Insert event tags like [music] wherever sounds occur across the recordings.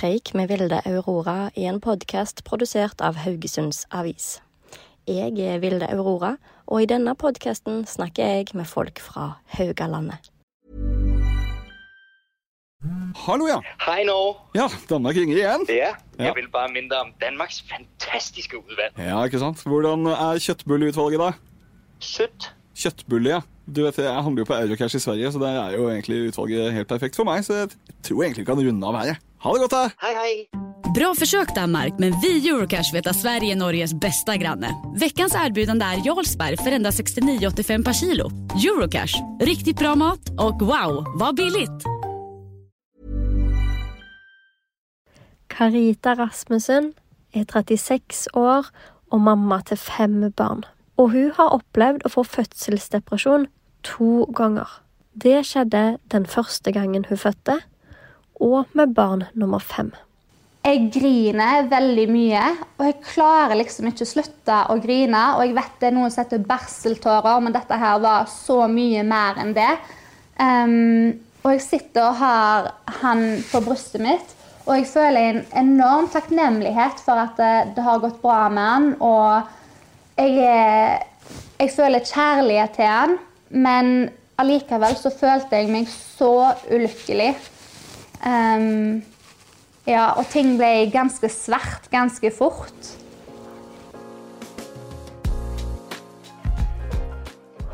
Preik med Vilde Aurora i en podkast produsert av Haugesunds Avis. Jeg er Vilde Aurora, og i denne podkasten snakker jeg med folk fra Haugalandet. Hallo, ja. Hei nå. Ja, Danmark ringer igjen. Ja, Ja. jeg vil bare minne om Danmarks fantastiske utvalg. Ja, ikke sant? Hvordan er kjøttbulleutvalget, da? Søtt. Kjøttbulle, ja. Du vet, Jeg handler jo på Eurocash i Sverige, så der er jo egentlig utvalget helt perfekt for meg. Så jeg tror egentlig vi kan runde av her. Ha det godt, da! Hej hej. Bra försök Danmark, men vi i Eurocash vet att Sverige är Norges bästa granne. Veckans erbjudande är Jarlsberg för endast 69,85 per kilo. Eurocash, riktigt bra mat och wow, vad billigt! Karita Rasmussen er 36 år og mamma til fem barn. Og hun har opplevd å få fødselsdepresjon to ganger. Det skjedde den første gangen hun fødte, og med barn nummer fem. Jeg griner veldig mye, og jeg klarer liksom ikke å slutte å grine. Og jeg vet det er noen som heter barseltårer, men dette her var så mye mer enn det. Um, og jeg sitter og har han på brystet mitt, og jeg føler en enorm takknemlighet for at det, det har gått bra med han. Og jeg, jeg føler kjærlighet til han, men allikevel så følte jeg meg så ulykkelig. Ehm, ja, og ting ble ganske svart ganske fort.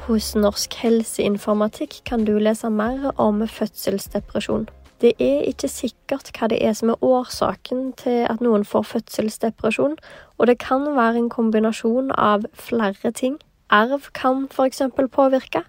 Hos Norsk helseinformatikk kan du lese mer om fødselsdepresjon. Det er ikke sikkert hva det er som er årsaken til at noen får fødselsdepresjon, og det kan være en kombinasjon av flere ting. Arv kan f.eks. påvirke,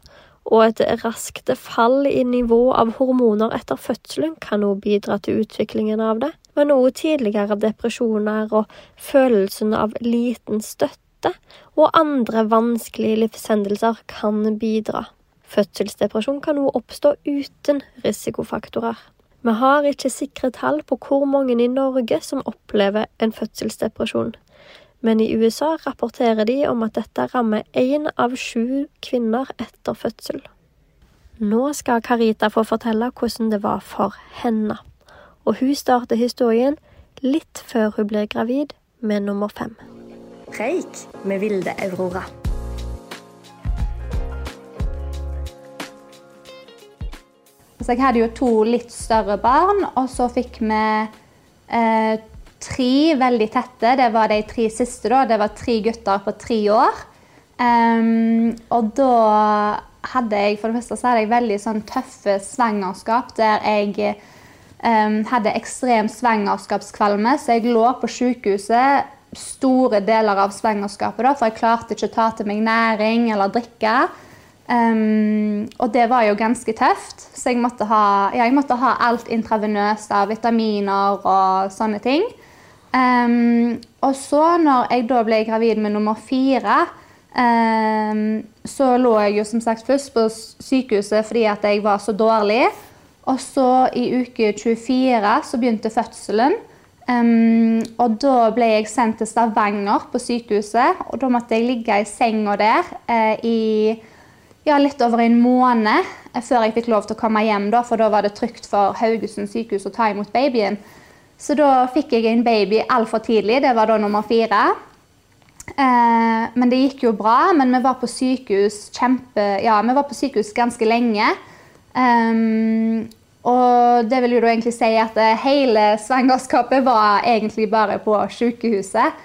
og et raskt fall i nivå av hormoner etter fødselen kan også bidra til utviklingen av det, men også tidligere depresjoner og følelsen av liten støtte og andre vanskelige livshendelser kan bidra. Fødselsdepresjon kan også oppstå uten risikofaktorer. Vi har ikke sikre tall på hvor mange i Norge som opplever en fødselsdepresjon, men i USA rapporterer de om at dette rammer én av sju kvinner etter fødsel. Nå skal Carita få fortelle hvordan det var for henne, og hun starter historien litt før hun blir gravid med nummer fem. Preik med Vilde Aurora. Så jeg hadde jo to litt større barn, og så fikk vi eh, tre veldig tette. Det var de tre siste, da. Det var tre gutter på tre år. Um, og da hadde jeg for det første så hadde jeg veldig sånn tøffe svangerskap der jeg um, hadde ekstrem svangerskapskvalme, så jeg lå på sykehuset store deler av svangerskapet, da, for jeg klarte ikke å ta til meg næring eller drikke. Um, og det var jo ganske tøft, så jeg måtte ha, ja, jeg måtte ha alt intravenøst av vitaminer og sånne ting. Um, og så, når jeg da ble gravid med nummer fire, um, så lå jeg jo som sagt først på sykehuset fordi at jeg var så dårlig. Og så i uke 24 så begynte fødselen. Um, og da ble jeg sendt til Stavanger på sykehuset, og da måtte jeg ligge i senga der uh, i ja, litt over en måned eh, før jeg fikk lov til å komme hjem, da, for da var det trygt for Haugesund sykehus å ta imot babyen. Så da fikk jeg en baby altfor tidlig. Det var da nummer fire. Eh, men det gikk jo bra. Men vi var på sykehus kjempe, ja, var på sykehus ganske lenge. Um, og det vil jo da egentlig si at hele svangerskapet var egentlig bare på sykehuset.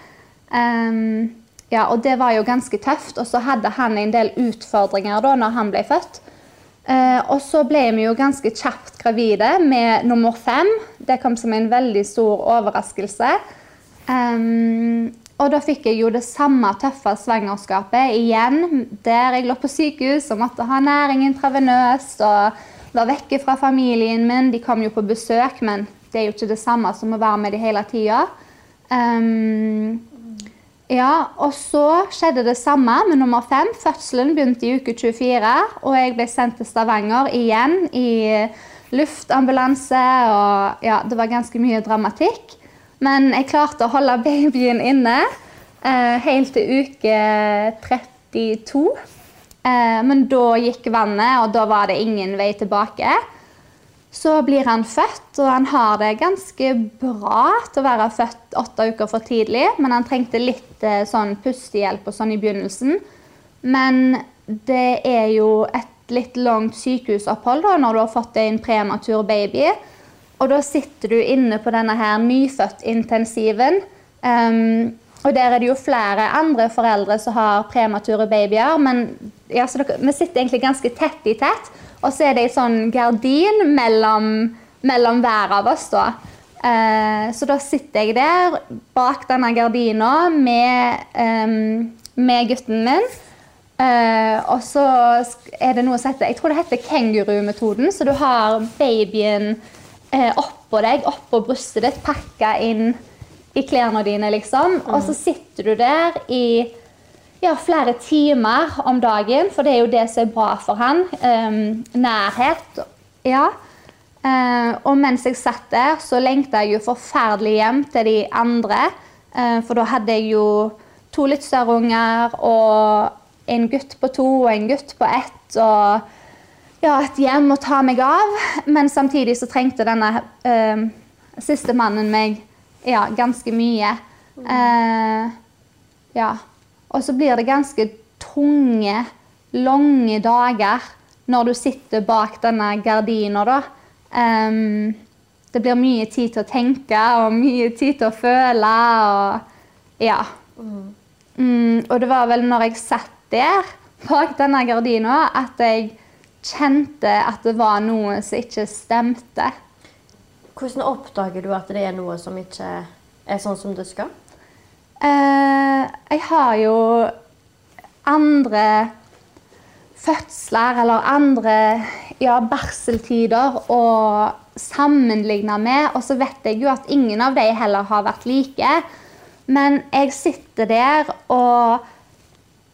Um, ja, og det var jo ganske tøft. Og så hadde han en del utfordringer da når han ble født. Eh, og så ble vi jo ganske kjapt gravide med nummer fem. Det kom som en veldig stor overraskelse. Um, og da fikk jeg jo det samme tøffe svangerskapet igjen. Der jeg lå på sykehus og måtte ha næring intravenøst og var vekke fra familien min. De kom jo på besøk, men det er jo ikke det samme som å være med de hele tida. Um, ja, og så skjedde det samme med nummer fem. Fødselen begynte i uke 24, og jeg ble sendt til Stavanger igjen i luftambulanse. Og ja, det var ganske mye dramatikk. Men jeg klarte å holde babyen inne eh, helt til uke 32. Eh, men da gikk vannet, og da var det ingen vei tilbake. Så blir han født, og han har det ganske bra til å være født åtte uker for tidlig. Men han trengte litt eh, sånn pustehjelp og sånn i begynnelsen. Men det er jo et litt langt sykehusopphold da, når du har fått en prematur baby. Og da sitter du inne på denne her nyfødt-intensiven. Um, og der er det jo flere andre foreldre som har premature babyer. Men ja, dere, vi sitter egentlig ganske tett i tett. Og så er det ei sånn gardin mellom, mellom, hver av oss, da. Eh, så da sitter jeg der bak denne gardina med, eh, med gutten min. Eh, og så er det noe som heter Jeg tror det heter kengurumetoden. Så du har babyen eh, oppå deg, oppå brystet ditt, pakka inn i klærne dine, liksom. Mm. Og så sitter du der i ja, flere timer om dagen, for det er jo det som er bra for han. Um, nærhet. Ja. Uh, og mens jeg satt der, så lengta jeg jo forferdelig hjem til de andre. Uh, for da hadde jeg jo to litt større unger og en gutt på to og en gutt på ett. Og ja, et hjem å ta meg av. Men samtidig så trengte denne uh, siste mannen meg ja, ganske mye. ja. Og så blir det ganske tunge, lange dager når du sitter bak denne gardina, da. Um, det blir mye tid til å tenke og mye tid til å føle og Ja. Mm, og det var vel når jeg satt der bak denne gardina, at jeg kjente at det var noe som ikke stemte. Hvordan oppdager du at det er noe som ikke er sånn som det skal? Uh, jeg har jo andre fødsler eller andre ja, barseltider å sammenligne med. Og så vet jeg jo at ingen av de heller har vært like. Men jeg sitter der og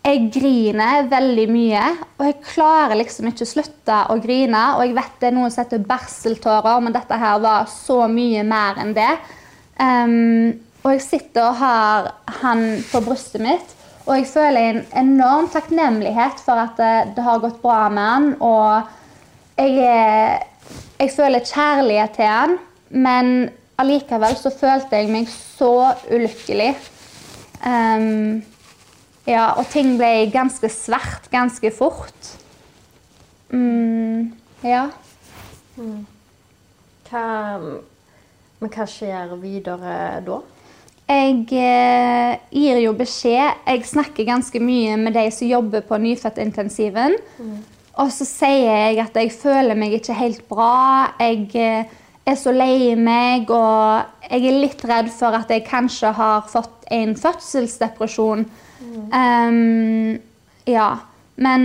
jeg griner veldig mye. Og jeg klarer liksom ikke å slutte å grine. Og jeg vet det er noen som heter barseltårer, men dette her var så mye mer enn det. Um, og jeg sitter og har han på brystet mitt. Og jeg føler en enorm takknemlighet for at det, det har gått bra med han. Og jeg, jeg, føler kjærlighet til han, men allikevel så følte jeg meg så ulykkelig. Um, ja, og ting ble ganske svært ganske fort. Mm, ja. Mm. Hva, men hva skjer videre da? Jeg eh, gir jo beskjed Jeg snakker ganske mye med de som jobber på nyfødtintensiven. Mm. Og så sier jeg at jeg føler meg ikke helt bra. Jeg eh, er så lei meg, og jeg er litt redd for at jeg kanskje har fått en fødselsdepresjon. Mm. Um, ja. Men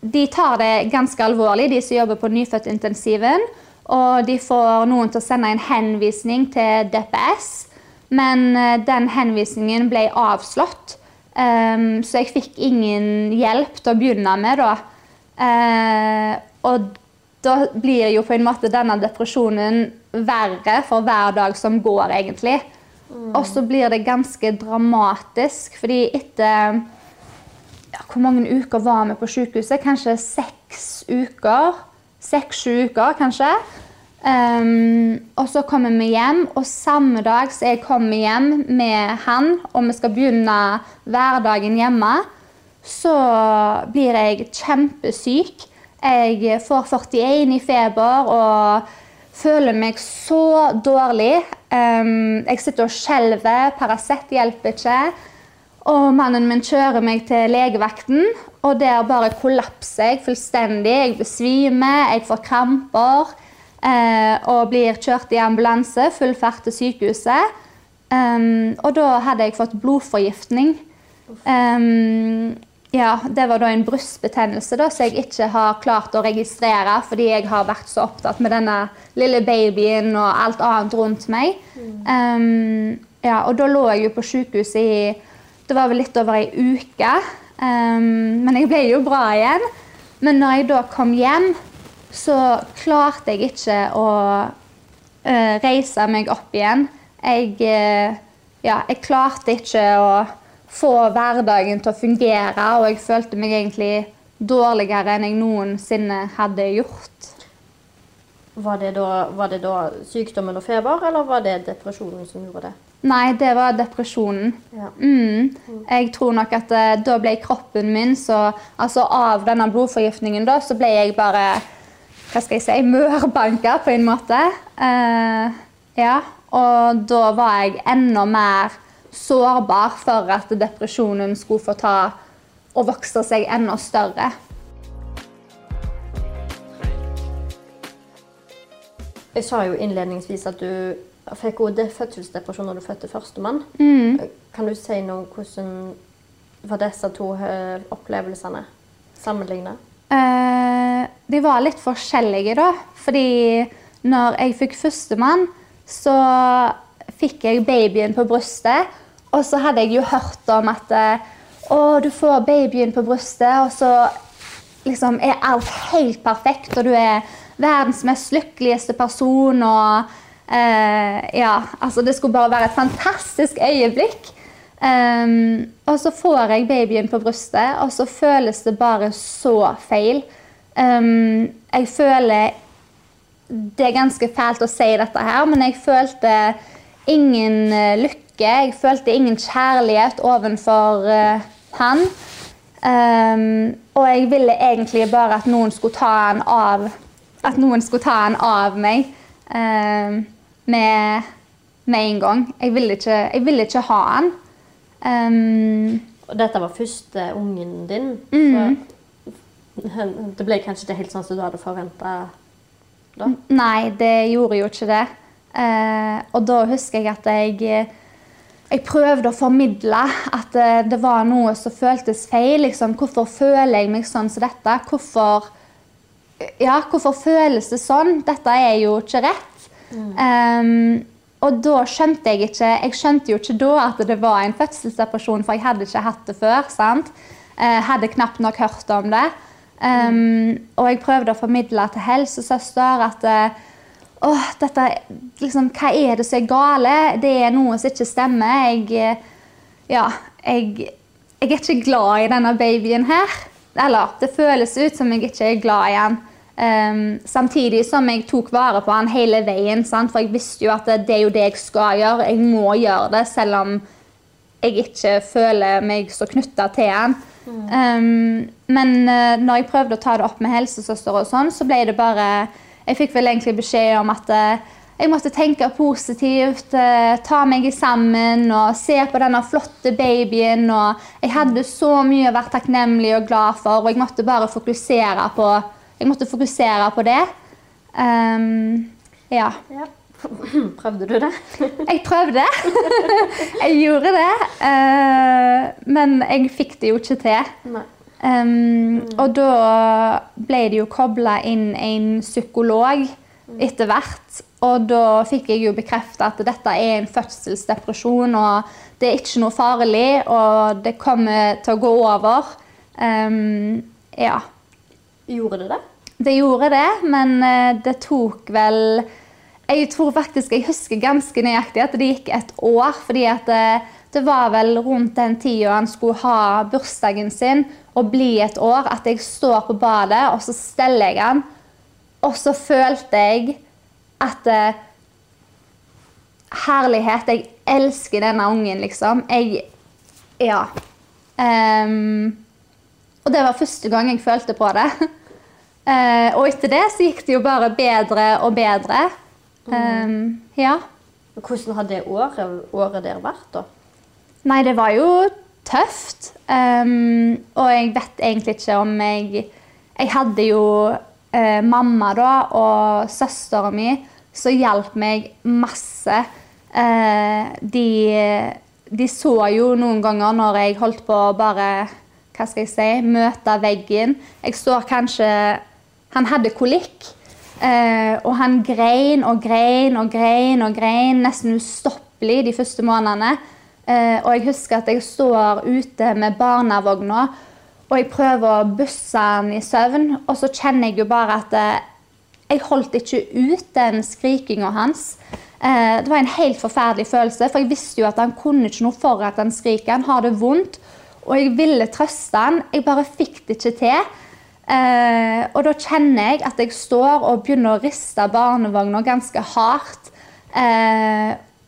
de tar det ganske alvorlig, de som jobber på nyfødtintensiven. Og de får noen til å sende en henvisning til DPS. Men eh, den henvisningen ble avslått. Um, så jeg fikk ingen hjelp til å begynne med, da. Uh, og da blir jo på en måte denne depresjonen verre for hver dag som går, egentlig. Mm. Og så blir det ganske dramatisk, fordi etter ja, Hvor mange uker var vi på sykehuset? Kanskje seks uker? Seks-sju uker, kanskje. Um, og så kommer vi hjem, og samme dag som jeg kommer hjem med han, og vi skal begynne hverdagen hjemme, så blir jeg kjempesyk. Jeg får 41 i feber og føler meg så dårlig. Um, jeg sitter og skjelver. Paracet hjelper ikke. Og mannen min kjører meg til legevakten, og der bare kollapser jeg fullstendig. Jeg besvimer, jeg får kramper. Eh, og blir kjørt i ambulanse, full fart til sykehuset. Og da hadde jeg fått blodforgiftning. Ja, det var da en brystbetennelse da, som jeg ikke har klart å registrere fordi jeg har vært så opptatt med denne lille babyen og alt annet rundt meg. Um, ja, og da lå jeg jo på sykehuset i det var vel litt over ei uke. Men jeg ble jo bra igjen. Men når jeg da kom hjem, så klarte jeg ikke å uh, reise meg opp igjen. Jeg, uh, ja, jeg klarte ikke å få hverdagen til å fungere, og jeg følte meg egentlig dårligere enn jeg noensinne hadde gjort. Var det da, var det da sykdommen og feber, eller var det depresjonen som gjorde det? Nei, det var depresjonen. Ja. Mm. Jeg tror nok at eh, da ble kroppen min så Altså av denne blodforgiftningen, da, så ble jeg bare Hva skal jeg si Mørbanka, på en måte. Uh, ja. Og da var jeg enda mer sårbar for at depresjonen skulle få ta og vokse seg enda større. Jeg sa jo innledningsvis at du fikk fødselsdepresjon når du fødte førstemann. Mm. Kan du si noe om hvordan var disse to eh, opplevelsene sammenlignet? Eh, de var litt forskjellige, da. Fordi når jeg fikk førstemann, så fikk jeg babyen på brystet. Og så hadde jeg jo hørt om at å, du får babyen på brystet, og så liksom er alt helt perfekt, og du er verdens mest lykkeligste person. og eh, ja, altså Det skulle bare være et fantastisk øyeblikk. Um, og så får jeg babyen på brystet, og så føles det bare så feil. Um, jeg føler Det er ganske fælt å si dette her, men jeg følte ingen uh, lykke. Jeg følte ingen kjærlighet overfor uh, han. Um, og jeg ville egentlig bare at noen skulle ta han av At noen skulle ta han av meg med, med en gang. Jeg ville ikke, jeg ville ikke ha han. Um, og dette var første ungen din. Mm. Så det ble kanskje ikke helt sånn som du hadde forventa da? Nei, det gjorde jo ikke det. Uh, og da husker jeg at jeg, jeg prøvde å formidle at uh, det var noe som føltes feil. Liksom. Hvorfor føler jeg meg sånn som dette? Hvorfor, ja, hvorfor føles det sånn? Dette er jo ikke rett. Mm. Um, og da skjønte jeg ikke Jeg skjønte jo ikke da at det var en fødselsdepresjon, for jeg hadde ikke hatt det før. sant? Jeg hadde knapt nok hørt om det. Um, og jeg prøvde å formidle til helsesøster at åh, dette, liksom, hva er det som er gale? Det er noe som ikke stemmer. Jeg, ja, jeg, jeg er ikke glad i denne babyen her. Eller det føles ut som jeg ikke er glad i han. Um, samtidig som jeg tok vare på han hele veien. Sant? For jeg visste jo at det, det, er jo det jeg skal gjøre. Jeg må gjøre det, selv om jeg ikke føler meg så knytta til han. Mm. Um, men uh, når jeg prøvde å ta det opp med helsesøster, og sånn, så ble det bare Jeg fikk vel egentlig beskjed om at uh, jeg måtte tenke positivt, uh, ta meg sammen og se på denne flotte babyen. Og jeg hadde så mye å være takknemlig og glad for, og jeg måtte bare fokusere på jeg måtte fokusere på det. Um, ja. ja. [clears throat] Prøvde du det? [laughs] jeg prøvde. [laughs] jeg gjorde det. Uh, men jeg fikk det jo ikke til. Um, mm. Og da ble det jo kobla inn en psykolog etter hvert. Og da fikk jeg jo bekrefta at dette er en fødselsdepresjon, og det er ikke noe farlig, og det kommer til å gå over. Um, ja. Gjorde det det? Det gjorde det, men eh, det tok vel Jeg tror faktisk jeg husker ganske nøyaktig at det gikk et år. fordi at det, eh, det var vel rundt den tida han skulle ha bursdagen sin og bli et år, at jeg står på badet, og så steller jeg han. Og så følte jeg at eh, Herlighet, jeg elsker denne ungen, liksom. Jeg Ja. Um, og det var første gang jeg følte på det. [laughs] Uh, og etter det så gikk det jo bare bedre og bedre. Um, ja. Hvordan har det året, året der vært, da? Nei, det var jo tøft. Um, og jeg vet egentlig ikke om jeg Jeg hadde jo eh, mamma da, og søstera mi som hjalp meg masse. Eh, de, de så jo noen ganger når jeg holdt på å bare hva skal jeg si, møte veggen. Jeg står kanskje Han hadde kolikk. Eh, og han grein og grein og grein og grein nesten ustoppelig de første månedene. Eh, og jeg husker at jeg står ute med barnevogna og jeg prøver å busse han i søvn, og så kjenner jeg jo bare at eh, jeg holdt ikke ut den skrikinga hans. Det var en helt forferdelig følelse, for jeg visste jo at han kunne ikke noe for at han skriker. Han har det vondt, og jeg ville trøste han. Jeg bare fikk det ikke til. Eh, og da kjenner jeg at jeg står og begynner å riste barnevogna ganske hardt.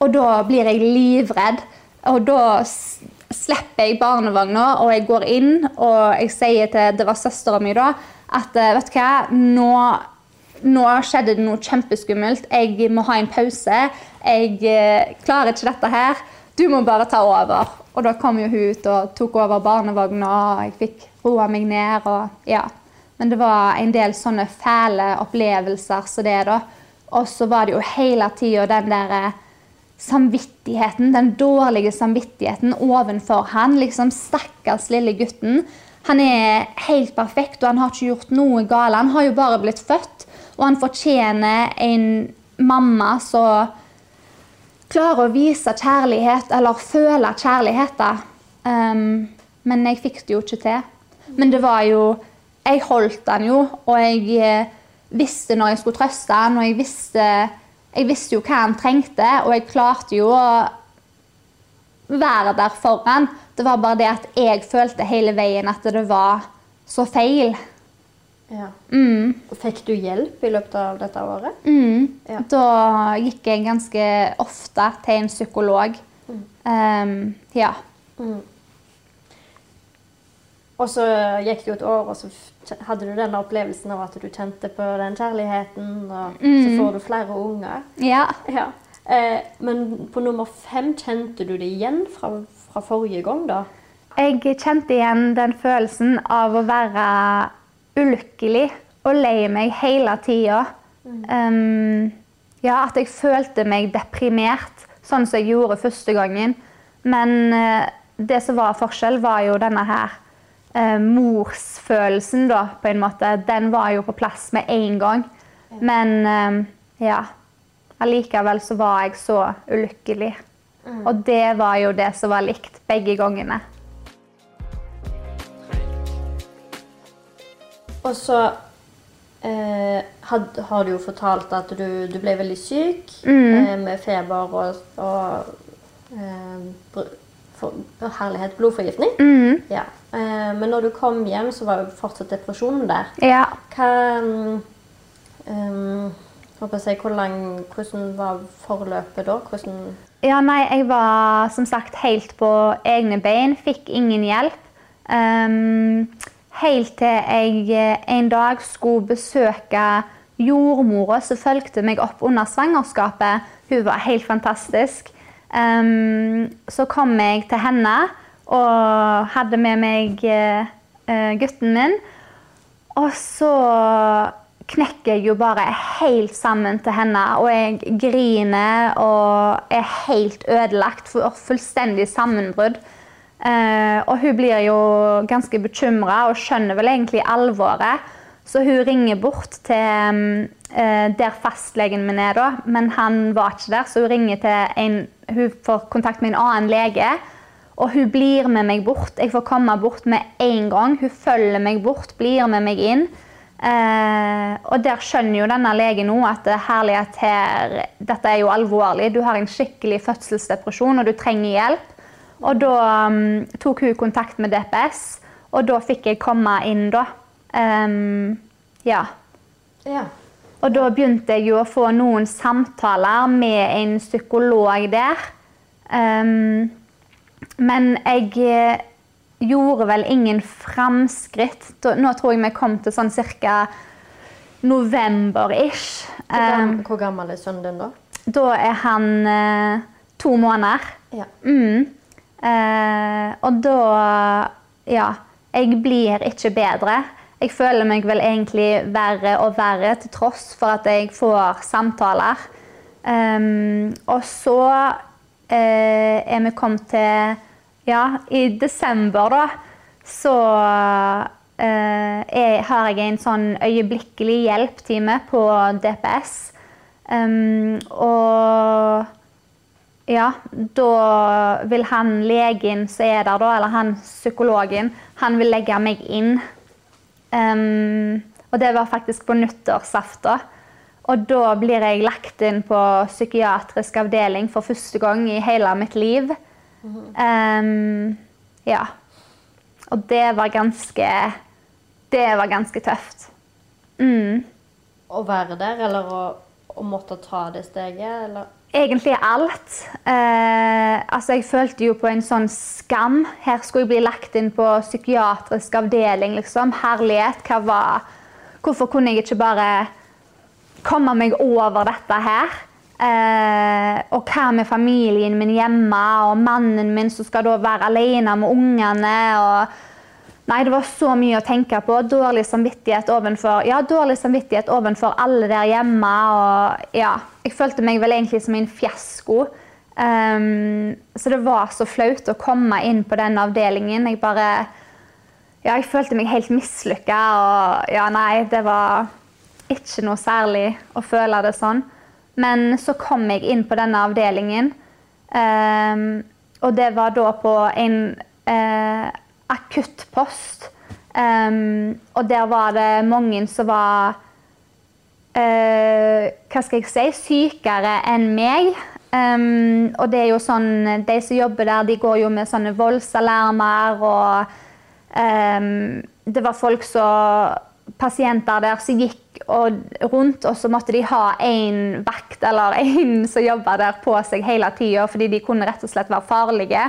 og da blir jeg livredd. Og da slipper jeg barnevogna, og jeg går inn og jeg sier til det var søstera mi da, at eh, vet du hva, nå, nå skjedde det noe kjempeskummelt. Jeg må ha en pause. Jeg eh, klarer ikke dette her. Du må bare ta over. Og da kom jo hun ut og tok over barnevogna, og jeg fikk roa meg ned. og ja. Men det var en del sånne fæle opplevelser som det, da. Og så var det jo hele tida den derre eh, samvittigheten, den dårlige samvittigheten ovenfor han. Liksom, Stakkars lille gutten. Han er helt perfekt, og han har ikke gjort noe galt. Han har jo bare blitt født, og han fortjener en mamma som klarer å vise kjærlighet, eller føle kjærlighet. Um, men jeg fikk det jo ikke til. Men det var jo Jeg holdt han jo, og jeg eh, visste når jeg skulle trøste han, og jeg visste jeg visste jo hva han trengte, og jeg klarte jo å være der for han. Det var bare det at jeg følte hele veien at det var så feil. Ja. Mm. Fikk du hjelp i løpet av dette året? Mm. Ja. Da gikk jeg ganske ofte til en psykolog. Mm. Um, ja. Mm. Og så gikk det jo et år, og så hadde du den opplevelsen av at du kjente på den kjærligheten, og så Mm. får du flere unger. ja. Ja. Eh, men på nummer fem kjente du det igjen fra, fra forrige gang, da? Jeg kjente igjen den følelsen av å være ulykkelig og lei meg hele tida. Um, ja, at jeg følte meg deprimert, sånn som jeg gjorde første gangen. Men uh, det som var forskjell, var jo denne her eh, morsfølelsen, da, på en måte. Den var jo på plass med en gang. Men eh, ja. Allikevel så var jeg så ulykkelig. Og det var jo det som var likt begge gangene. Og så eh, had, har du jo fortalt at du, du ble veldig syk Mm. eh, med feber og, og eh, for, herlighet, blodforgiftning. Mm. Ja. Eh, men når du kom hjem, så var jo fortsatt depresjonen der. Ja. Hva um, si, hvor lang, Hvordan var forløpet da? Hvordan Ja, nei, jeg var som sagt helt på egne bein. Fikk ingen hjelp. Um, helt til jeg eh, en dag skulle besøke jordmora som fulgte meg opp under svangerskapet. Hun var helt fantastisk. Um, så kom jeg til henne og hadde med meg eh, eh, gutten min. Og så knekker jeg jo bare helt sammen til henne, og jeg griner og er helt ødelagt. For fullstendig sammenbrudd. Eh, og hun blir jo ganske bekymra og skjønner vel egentlig alvoret. Så hun ringer bort til der fastlegen min er, da, men han var ikke der. Så hun ringer til en Hun får kontakt med en annen lege. Og hun blir med meg bort. Jeg får komme bort med en gang. Hun følger meg bort, blir med meg inn. Eh, og der skjønner jo denne legen nå at eh, herlighet her, dette er jo alvorlig. Du har en skikkelig fødselsdepresjon, og du trenger hjelp. Og da um, tok hun kontakt med DPS, og da fikk jeg komme inn, da. Um, ja. Ja. Og da begynte jeg jo å få noen samtaler med en psykolog der. Ehm, men jeg eh, gjorde vel ingen framskritt. Nå tror jeg vi kom til sånn ca. november-ish. Hvor, Ehm, hvor gammel er sønnen din da? da er han eh, to måneder. Ja. Mm. Eh, og da Ja. Jeg blir ikke bedre. Jeg føler meg vel egentlig verre og verre til tross for at jeg får samtaler. Ehm, og så eh, er vi kommet til Ja, i desember, da, så eh, jeg, har jeg en sånn øyeblikkelig hjelp-time på DPS. Um, og ja, da vil han legen som er der, da, eller han psykologen, han vil legge meg inn. Um, og det var faktisk på nyttårsaften. Og da blir jeg lagt inn på psykiatrisk avdeling for første gang i hele mitt liv. Um, ja. Og det var ganske Det var ganske tøft. Mm. Å være der, eller å, å måtte ta det steget, eller? Egentlig alt. Eh, altså jeg følte jo på en sånn skam. Her skulle jeg bli lagt inn på psykiatrisk avdeling. liksom. Herlighet. Hva var Hvorfor kunne jeg ikke bare komme meg over dette her? Eh, og hva med familien min hjemme, og mannen min som skal da være alene med ungene? og Nei, det var så mye å tenke på. Dårlig samvittighet ovenfor, ja, dårlig samvittighet ovenfor alle der hjemme. Og ja, jeg følte meg vel egentlig som en fiasko. Um, så det var så flaut å komme inn på den avdelingen. Jeg bare Ja, jeg følte meg helt mislykka. Og ja, nei, det var ikke noe særlig å føle det sånn. Men så kom jeg inn på denne avdelingen, um, og det var da på en uh, akuttpost. Um, og der var det mange som var Hva skal jeg si sykere enn meg. Um, og det er jo sånn De som jobber der, de går jo med sånne voldsalarmer og um, Det var folk som Pasienter der som gikk og rundt, og så måtte de ha én vakt eller en som jobba der på seg hele tida, fordi de kunne rett og slett være farlige.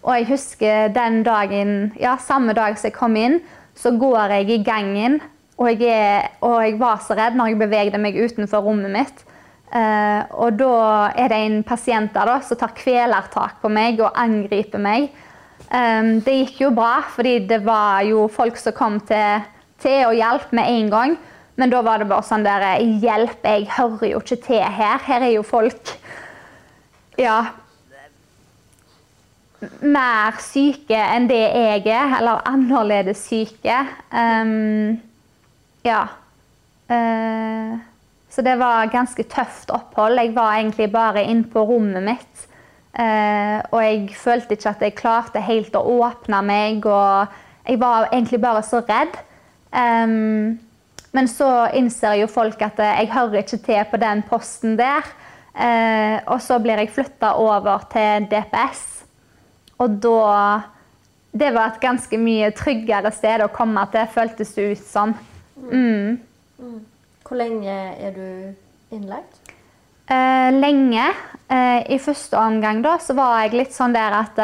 Og jeg husker den dagen, ja, samme dag som jeg kom inn, så går jeg i gangen. Og jeg, er, og jeg var så redd når jeg bevegde meg utenfor rommet mitt. Uh, og da er det en pasient der da, som tar kvelertak på meg og angriper meg. Um, det gikk jo bra, fordi det var jo folk som kom til, til og hjalp med en gang. Men da var det bare sånn der Hjelp, jeg hører jo ikke til her. Her er jo folk Ja, mer syke enn det jeg er, eller annerledes syke. Um, ja. Uh, så det var ganske tøft opphold. Jeg var egentlig bare inne på rommet mitt. Uh, og jeg følte ikke at jeg klarte helt å åpne meg, og jeg var egentlig bare så redd. Um, men så innser jo folk at jeg hører ikke til på den posten der. Uh, og så blir jeg flytta over til DPS. Og da Det var et ganske mye tryggere sted å komme til, føltes det ut som. Mm. Mm. Hvor lenge er du innlagt? Eh, lenge. Eh, I første omgang da, så var jeg litt sånn der at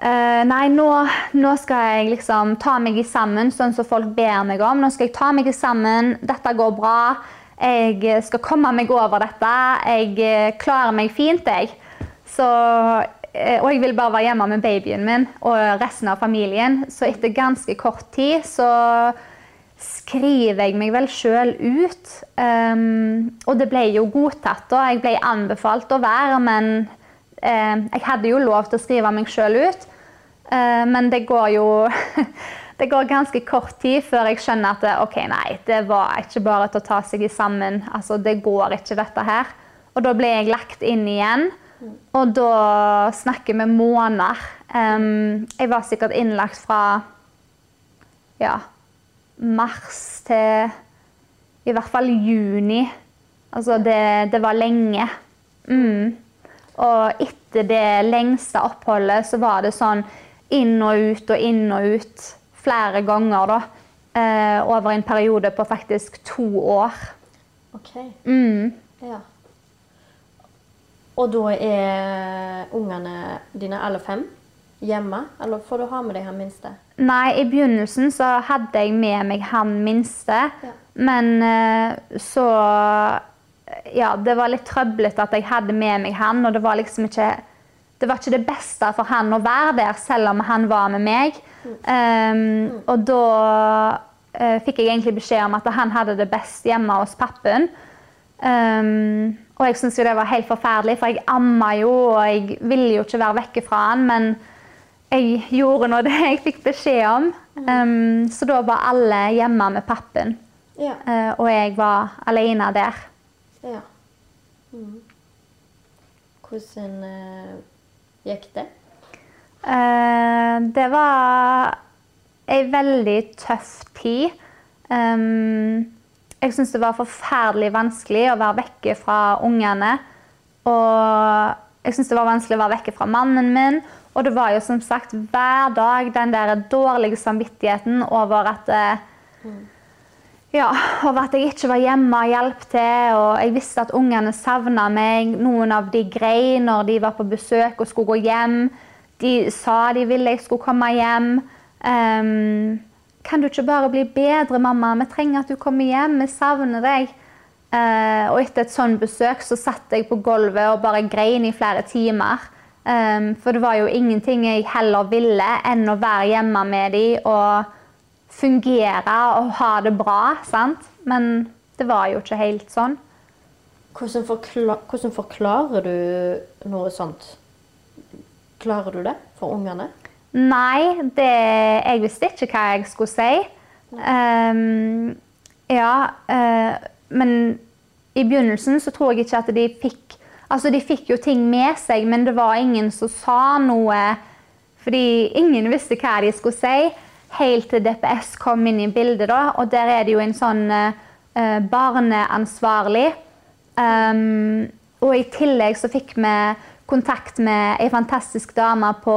eh, Nei, nå, nå, skal jeg liksom ta meg i sammen, sånn som folk ber meg om. Nå skal jeg ta meg i sammen. Dette går bra. Jeg skal komme meg over dette. Jeg eh, klarer meg fint, jeg. Så Eh, og jeg vil bare være hjemme med babyen min og resten av familien. Så etter ganske kort tid så skriver jeg meg vel sjøl ut. Um, og det ble jo godtatt. da. Jeg ble anbefalt å være, men uh, jeg hadde jo lov til å skrive meg sjøl ut. Uh, men det går jo [laughs] Det går ganske kort tid før jeg skjønner at ok, nei, det var ikke bare til å ta seg sammen. Altså, det går ikke, dette her. Og da ble jeg lagt inn igjen. Og da snakker vi måneder. Um, jeg var sikkert innlagt fra ja, mars til i hvert fall juni. Altså, det, det var lenge. Mm. Og etter det lengste oppholdet så var det sånn inn og ut og inn og ut flere ganger, da. Eh, over en periode på faktisk to år. Ok. Mm. Ja. Og da er ungene dine alle fem hjemme, eller får du ha med deg han minste? Nei, i begynnelsen så hadde jeg med meg han minste. Ja. Men eh, så Ja, det var litt trøblete at jeg hadde med meg han, og det var liksom ikke det var ikke det beste for han å være der, selv om han var med meg. Um, og da uh, fikk jeg egentlig beskjed om at han hadde det best hjemme hos pappen. Um, og jeg syntes jo det var helt forferdelig, for jeg amma jo, og jeg ville jo ikke være vekke fra han. Men jeg gjorde nå det [laughs] jeg fikk beskjed om. Um, så da var alle hjemme med pappen. Ja. uh, og jeg var alene der. ja. Mm. Hvordan gikk det? Eh, det var ei veldig tøff tid. Jeg syns det var forferdelig vanskelig å være vekke fra ungene. Og jeg syns det var vanskelig å være vekke fra mannen min. Og det var jo som sagt hver dag den der dårlige samvittigheten over at eh, ja, over at jeg ikke var hjemme og hjalp til. Og jeg visste at ungene savna meg. Noen av de grein når de var på besøk og skulle gå hjem. De sa de ville jeg skulle komme hjem. Um, kan du ikke bare bli bedre, mamma? Vi trenger at du kommer hjem. Vi savner deg. Uh, og etter et sånt besøk så satt jeg på gulvet og bare grein i flere timer. Um, for det var jo ingenting jeg heller ville enn å være hjemme med dem fungere og ha det bra. sant? Men det var jo ikke helt sånn. Hvordan, forkla hvordan forklarer du noe sånt? Klarer du det for ungene? Nei, det, jeg visste ikke hva jeg skulle si. Um, ja, uh, men i begynnelsen så tror jeg ikke at de fikk Altså, de fikk jo ting med seg, men det var ingen som sa noe. Fordi ingen visste hva de skulle si. Helt til DPS kom inn i bildet, da. Og der er det jo en sånn eh, barneansvarlig. Um, og i tillegg så fikk vi kontakt med ei fantastisk dame på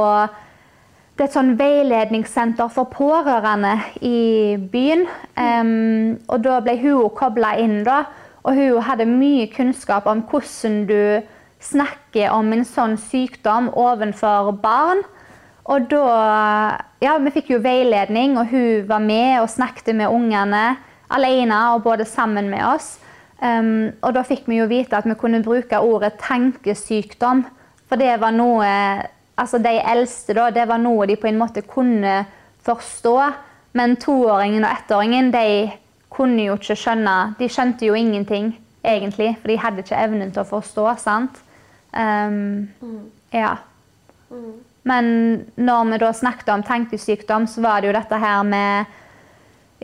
det er et sånn veiledningssenter for pårørende i byen. Um, og da ble hun kobla inn, da. Og hun hadde mye kunnskap om hvordan du snakker om en sånn sykdom overfor barn. Og da Ja, vi fikk jo veiledning, og hun var med og snakket med ungene alene og både sammen med oss. Um, og da fikk vi jo vite at vi kunne bruke ordet tankesykdom. For det var noe Altså de eldste, da, det var noe de på en måte kunne forstå. Men toåringen og ettåringen, de kunne jo ikke skjønne De skjønte jo ingenting, egentlig, for de hadde ikke evnen til å forstå. sant? Um, Ja. Men når vi da snakket om tankesykdom, så var det jo dette her med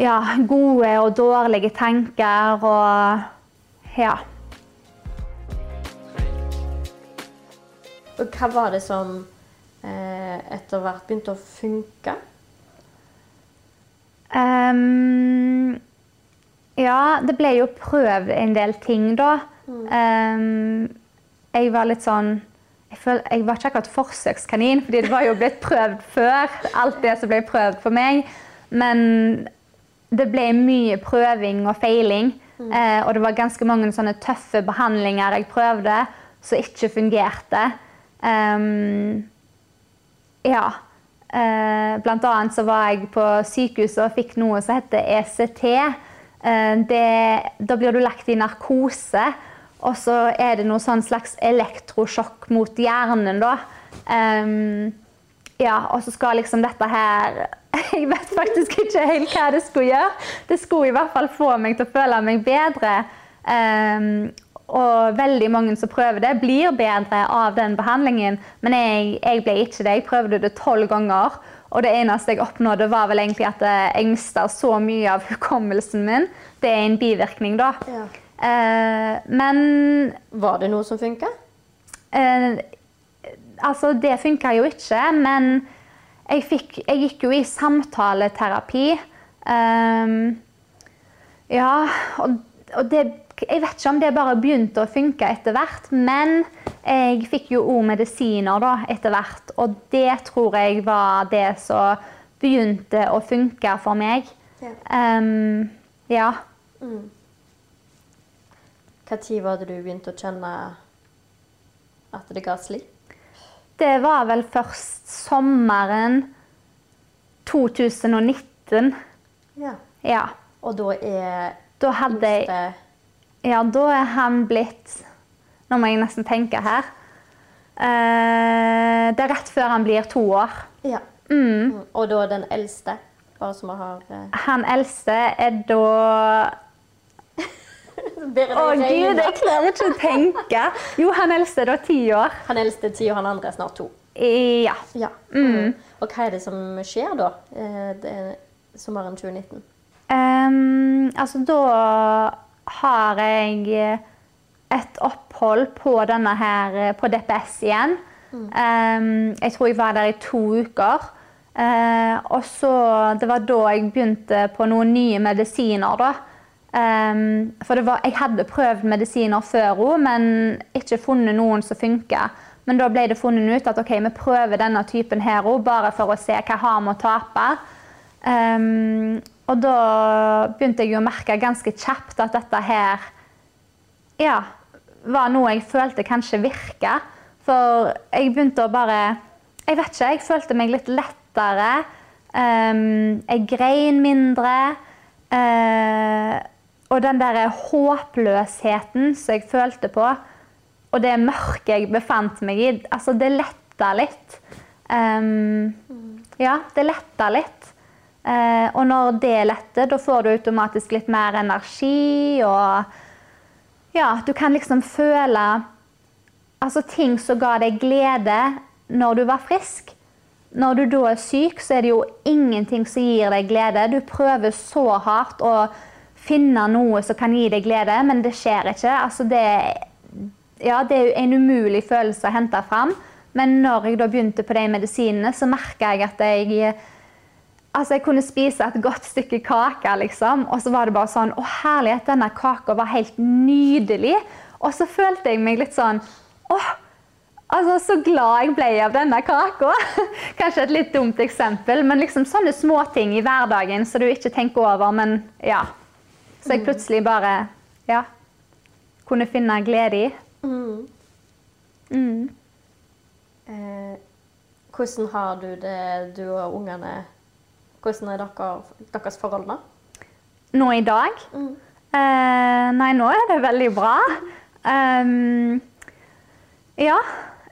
ja, gode og dårlige tanker og Ja. Og hva var det som eh, etter hvert begynte å funke? Um, ja, det ble jo prøvd en del ting, da. Ehm, jeg var litt sånn jeg, føl, jeg var ikke akkurat forsøkskanin, fordi det var jo blitt prøvd før. Alt det som ble prøvd for meg. Men det ble mye prøving og feiling. Eh, og det var ganske mange sånne tøffe behandlinger jeg prøvde, som ikke fungerte. Um, ja. Eh, blant annet så var jeg på sykehuset og fikk noe som heter ECT. Eh, det, da blir du lagt i narkose, og så er det noe sånn slags elektrosjokk mot hjernen, da. Um, ja, og så skal liksom dette her [laughs] Jeg vet faktisk ikke helt hva det skulle gjøre. Det skulle i hvert fall få meg til å føle meg bedre. Um, og veldig mange som prøver det, blir bedre av den behandlingen. Men jeg, jeg ble ikke det. Jeg prøvde det tolv ganger. Og det eneste jeg oppnådde, var vel egentlig at jeg mista så mye av hukommelsen min. Det er en bivirkning, da. Eh, men Var det noe som funka? Eh, altså, det funka jo ikke, men jeg, fikk, jeg gikk jo i samtaleterapi. Ehm, ja, og, og det Jeg vet ikke om det bare begynte å funke etter hvert, men jeg fikk jo òg medisiner da, etter hvert. Og det tror jeg var det som begynte å funke for meg. Ja. Um, ja. Når var det du begynte å kjenne at det ga slipp? Det var vel først sommeren 2019. Ja. Ja. Og da er Da hadde jeg Ja, da er han blitt Nå må jeg nesten tenke her. Eh, det er rett før han blir to år. Ja. Mm. Og da den eldste? Bare som har eh, Han eldste er da [laughs] Å gud, jeg klarer ikke å tenke. Jo, han eldste er da ti år. Han eldste er ti, og han andre er snart to. Ja. Ja. Mm. Og hva er det som skjer da, eh, det er sommeren 2019? Um, altså, da har jeg et opphold på her på DPS igjen. Ehm, jeg tror jeg var der i to uker. Uh, og så Det var da jeg begynte på noen nye medisiner, da. Ehm, for var, jeg hadde prøvd medisiner før henne, men ikke funnet noen som funka. Men da ble det funnet ut at ok, vi prøver denne typen her òg, bare for å se hva vi har med å tape. Um, og da begynte jeg å merke ganske kjapt at dette her ja, var noe jeg følte kanskje virka. For jeg begynte å bare Jeg vet ikke, jeg følte meg litt lettere. Um, jeg grein mindre. Eh, og den der håpløsheten som jeg følte på, og det mørket jeg befant meg i, altså det letta litt. Um, ja, det letta litt. Uh, og når det letter, da får du automatisk litt mer energi, og ja, du kan liksom føle altså ting som ga deg glede når du var frisk. Når du da er syk, så er det jo ingenting som gir deg glede. Du prøver så hardt å finne noe som kan gi deg glede, men det skjer ikke. Altså det, ja, det er en umulig følelse å hente fram. Men når jeg begynte på de medisinene, så merka jeg at jeg Altså, jeg kunne spise et godt stykke kake, liksom. Og så var det bare sånn Å, herlighet, denne kaka var helt nydelig. Og så følte jeg meg litt sånn Åh, altså, så glad jeg ble av denne kaka. [laughs] Kanskje et litt dumt eksempel, men liksom sånne småting i hverdagen som du ikke tenker over, men ja. Så jeg plutselig bare ja, kunne finne glede i. Mm. Mm. Eh, hvordan har du det, du og ungene? Hvordan er dere, deres forhold nå? Nå i dag? Eh, nei, nå er det veldig bra. Um, ja.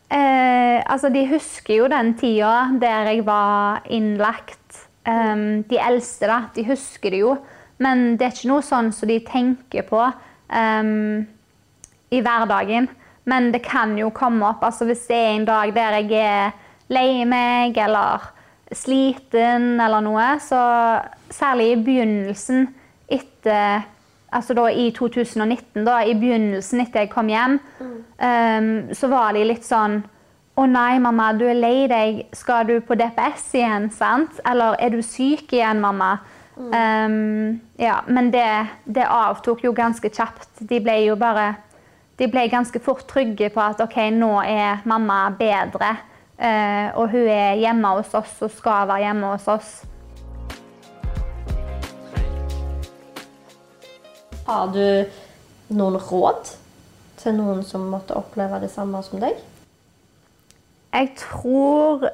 Eh, altså, de husker jo den tida der jeg var innlagt. Um, de eldste, da. De husker det jo. Men det er ikke noe sånn som de tenker på um, i hverdagen. Men det kan jo komme opp. Altså, hvis det er en dag der jeg er lei meg eller sliten eller noe, så særlig i begynnelsen etter Altså da i 2019, da, i begynnelsen etter jeg kom hjem, um, så var de litt sånn Å nei, mamma, du er lei deg. Skal du på DPS igjen, sant? Eller er du syk igjen, mamma? Um, ja, men det, det avtok jo ganske kjapt. De ble jo bare De ble ganske fort trygge på at OK, nå er mamma bedre. Uh, og hun er hjemme hos oss og skal være hjemme hos oss. Har du noen råd til noen som måtte oppleve det samme som deg? Jeg tror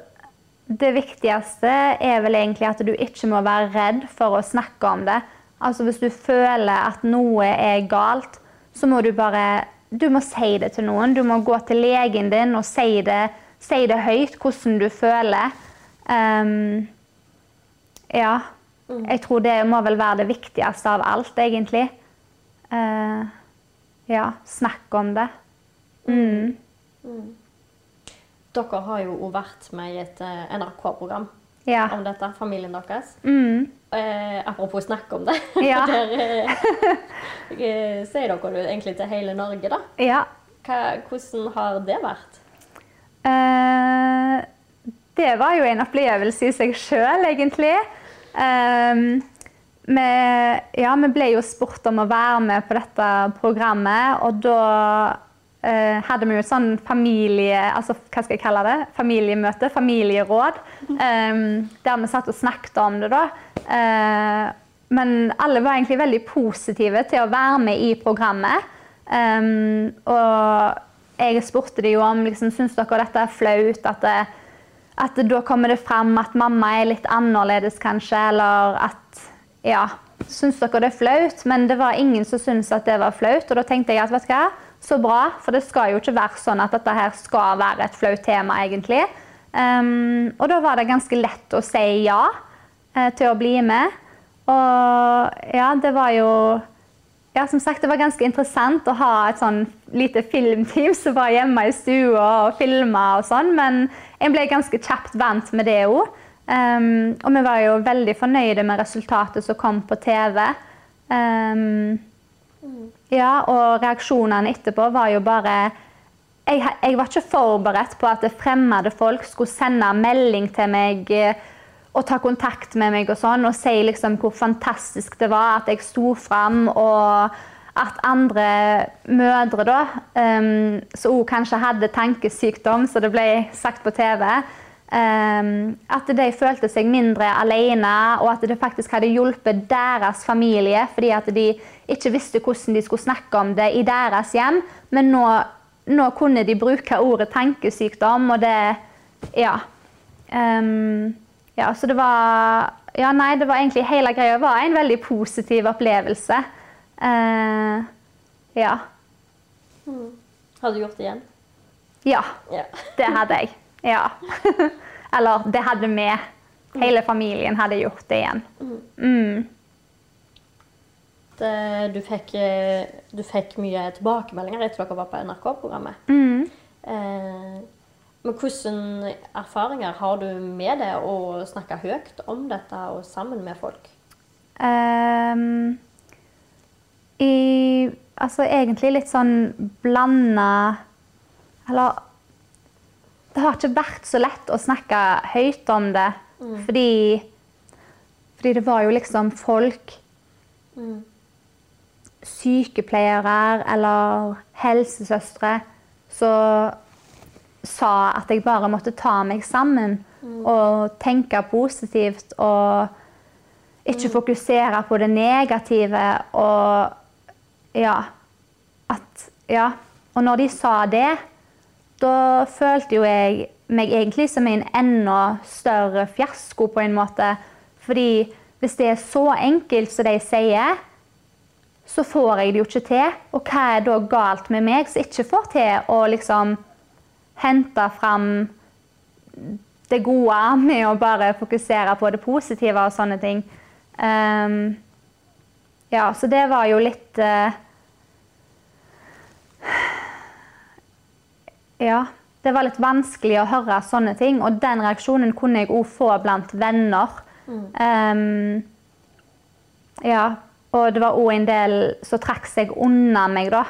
det viktigste er vel egentlig at du ikke må være redd for å snakke om det. Altså Hvis du føler at noe er galt, så må du bare du må si det til noen. Du må gå til legen din og si det, si det høyt, hvordan du føler. Um, ja. Jeg tror det må vel være det viktigste av alt, egentlig. Uh, ja, snakk om det. Mm. Dere har jo vært med i et eh, NRK-program Ja. om dette, familien deres. Mm. Eh, apropos snakke om det. [laughs] Ja. [laughs] Der eh, eh, sier dere det egentlig til hele Norge, da. Ja. Hva, hvordan har det vært? Eh, det var jo en opplevelse i seg sjøl, egentlig. Ehm, vi, ja, vi ble jo spurt om å være med på dette programmet, og da hadde vi jo et sånn familie... Altså, hva skal jeg kalle det? Familiemøte? Familieråd. ehm, der vi satt og snakket om det, da. Eh, men alle var egentlig veldig positive til å være med i programmet. Ehm, og jeg spurte de jo om liksom, syns dere dette er flaut. At, det, at da kommer det fram at mamma er litt annerledes, kanskje. Eller at Ja, syns dere det er flaut? Men det var ingen som syntes at det var flaut. Og da tenkte jeg at vet du hva, så bra, for det skal jo ikke være sånn at dette her skal være et flaut tema, egentlig. Um, og da var det ganske lett å si ja uh, til å bli med. Og ja, det var jo ja, som sagt, det var ganske interessant å ha et sånn lite filmteam som var hjemme i stua og filma og sånn, men jeg ble ganske kjapt vant med det òg. Um, og vi var jo veldig fornøyde med resultatet som kom på TV. Um, ja, og reaksjonene etterpå var jo bare jeg, jeg, var ikke forberedt på at fremmede folk skulle sende melding til meg eh, og ta kontakt med meg og sånn, og si liksom hvor fantastisk det var at jeg sto fram, og at andre mødre, da, um, som òg kanskje hadde tankesykdom, så det ble sagt på TV, at de følte seg mindre alene, og at det faktisk hadde hjulpet deres familie, fordi at de ikke visste hvordan de skulle snakke om det i deres hjem, men nå, nå kunne de bruke ordet tankesykdom, og det Ja. Um, ja, så det var Ja, nei, det var egentlig hele greia var en veldig positiv opplevelse. Uh, ja. Mm. Har du gjort det igjen? Ja, ja. det hadde jeg. Ja. [laughs] Eller det hadde vi. Hele familien hadde gjort det igjen. Mm. Det, du, fikk, du, fikk, mye tilbakemeldinger etter dere var på NRK-programmet. Mm. Eh, men hvilke erfaringer har du med det å snakke høyt om dette og sammen med folk? Um, i, altså egentlig litt sånn blanda Eller Det har ikke vært så lett å snakke høyt om det. Mm. Fordi, fordi det var jo liksom folk mm. Sykepleiere eller helsesøstre som sa at jeg bare måtte ta meg sammen mm. og tenke positivt og ikke mm. fokusere på det negative og ja at ja. Og når de sa det, da følte jo jeg meg egentlig som en enda større fiasko på en måte. Fordi hvis det er så enkelt som de sier, så får jeg det jo ikke til. Og hva er da galt med meg som ikke får til å liksom hente fram det gode med å bare fokusere på det positive og sånne ting. Um, ja, så det var jo litt uh, Ja. Det var litt vanskelig å høre sånne ting, og den reaksjonen kunne jeg òg få blant venner. Mm. Um, ja. Og det var òg en del som trakk seg unna meg, da.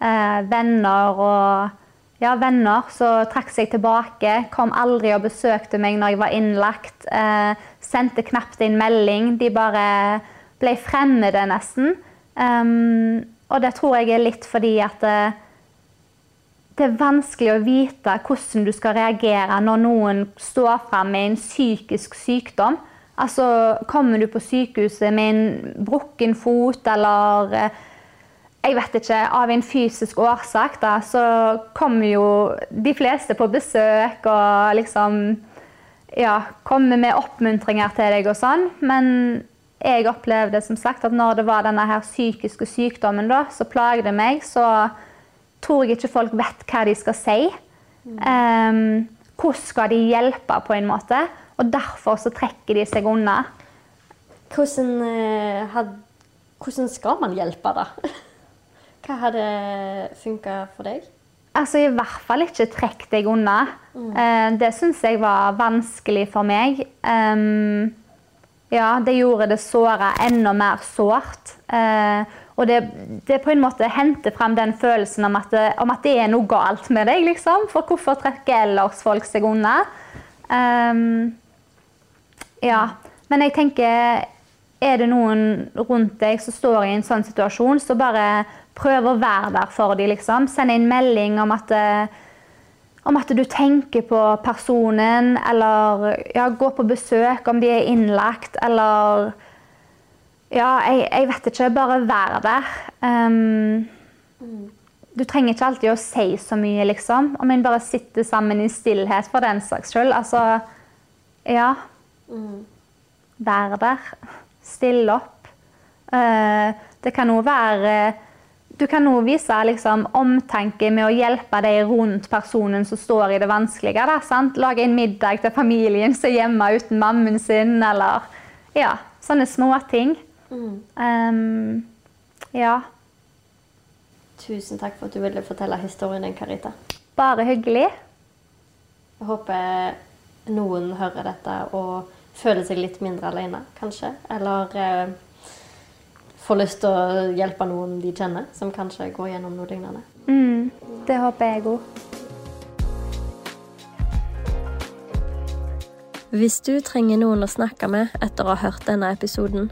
Uh, venner og ja, venner som trakk seg tilbake. Kom aldri og besøkte meg når jeg var innlagt. Eh, sendte knapt inn melding. De bare ble fremmede, nesten. Um, og det tror jeg er litt fordi at eh, det er vanskelig å vite hvordan du skal reagere når noen står fram med en psykisk sykdom. Altså, Kommer du på sykehuset med en brukken fot eller eh, jeg vet ikke, av en fysisk årsak, da, så kommer jo de fleste på besøk og liksom ja, kommer med oppmuntringer til deg og sånn. Men jeg opplevde som sagt at når det var denne her psykiske sykdommen da, som plagde meg, så tror jeg ikke folk vet hva de skal si. Um, hvordan skal de hjelpe, på en måte? Og derfor så trekker de seg unna. Hvordan, uh, had, hvordan skal man hjelpe, da? [laughs] Hva hadde funka for deg? Altså, I hvert fall ikke trekk deg unna. Mm. Uh, det syns jeg var vanskelig for meg. Um, ja, det gjorde det såra enda mer sårt. Eh, og det, det, på en måte henter frem den følelsen om at, det, om at, det, er noe galt med deg. liksom. For hvorfor trekker ellers folk seg unna? Um, ja. Men jeg tenker Er det noen rundt deg som står i en sånn situasjon, så bare prøv å være der for dem, liksom. Send en melding om at, eh, om at du tenker på personen, eller ja, går på besøk om de er innlagt, eller Ja, jeg, jeg vet ikke. Bare vær der. Um, du trenger ikke alltid å si så mye, liksom. Om en bare sitter sammen i stillhet for den saks skyld. Altså Ja. Være Vær der. Still opp. Uh, det kan òg være du kan nå vise liksom, omtanke med å hjelpe deg rundt personen som står i det vanskelige. Da, sant? Lage en middag til familien som er hjemme uten mammen sin, eller ja, sånne småting. Mm. Um, ja. Tusen takk for at du ville fortelle historien din, Karita. Bare hyggelig. Jeg håper noen hører dette og føler seg litt mindre alene, kanskje. Eller eh, får lyst til å hjelpe noen de kjenner, som kanskje går gjennom noe lignende. Mm, det håper jeg òg. Hvis du trenger noen å snakke med etter å ha hørt denne episoden,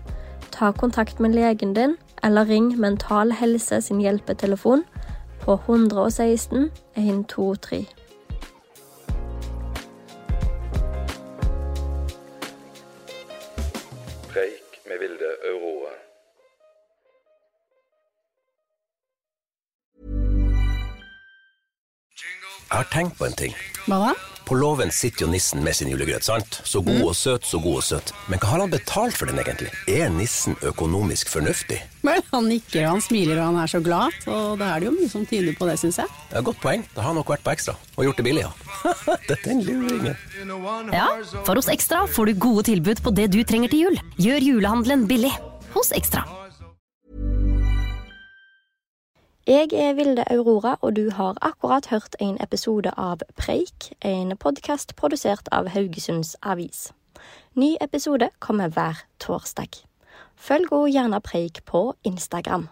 ta kontakt med legen din eller ring Mental Helse sin hjelpetelefon på 116 123. Tenkt på en ting. Hva da? På låven sitter jo nissen med sin julegrøt, sant? Så god og søt, så god og søt. Men hva har han betalt for den egentlig? Er nissen økonomisk fornuftig? Vel, han nikker han smiler og han er så glad, Og da er det jo mye som tyder på det, syns jeg. Ja, Godt poeng. Da har han nok vært på Ekstra. Og gjort det billig, ja. [laughs] Dette er en luringen. Ja, for hos Ekstra får du gode tilbud på det du trenger til jul. Gjør julehandelen billig hos Ekstra. Jeg er Vilde Aurora, og du har akkurat hørt en episode av Preik, en podkast produsert av Haugesunds Avis. Ny episode kommer hver torsdag. Følg òg gjerne Preik på Instagram.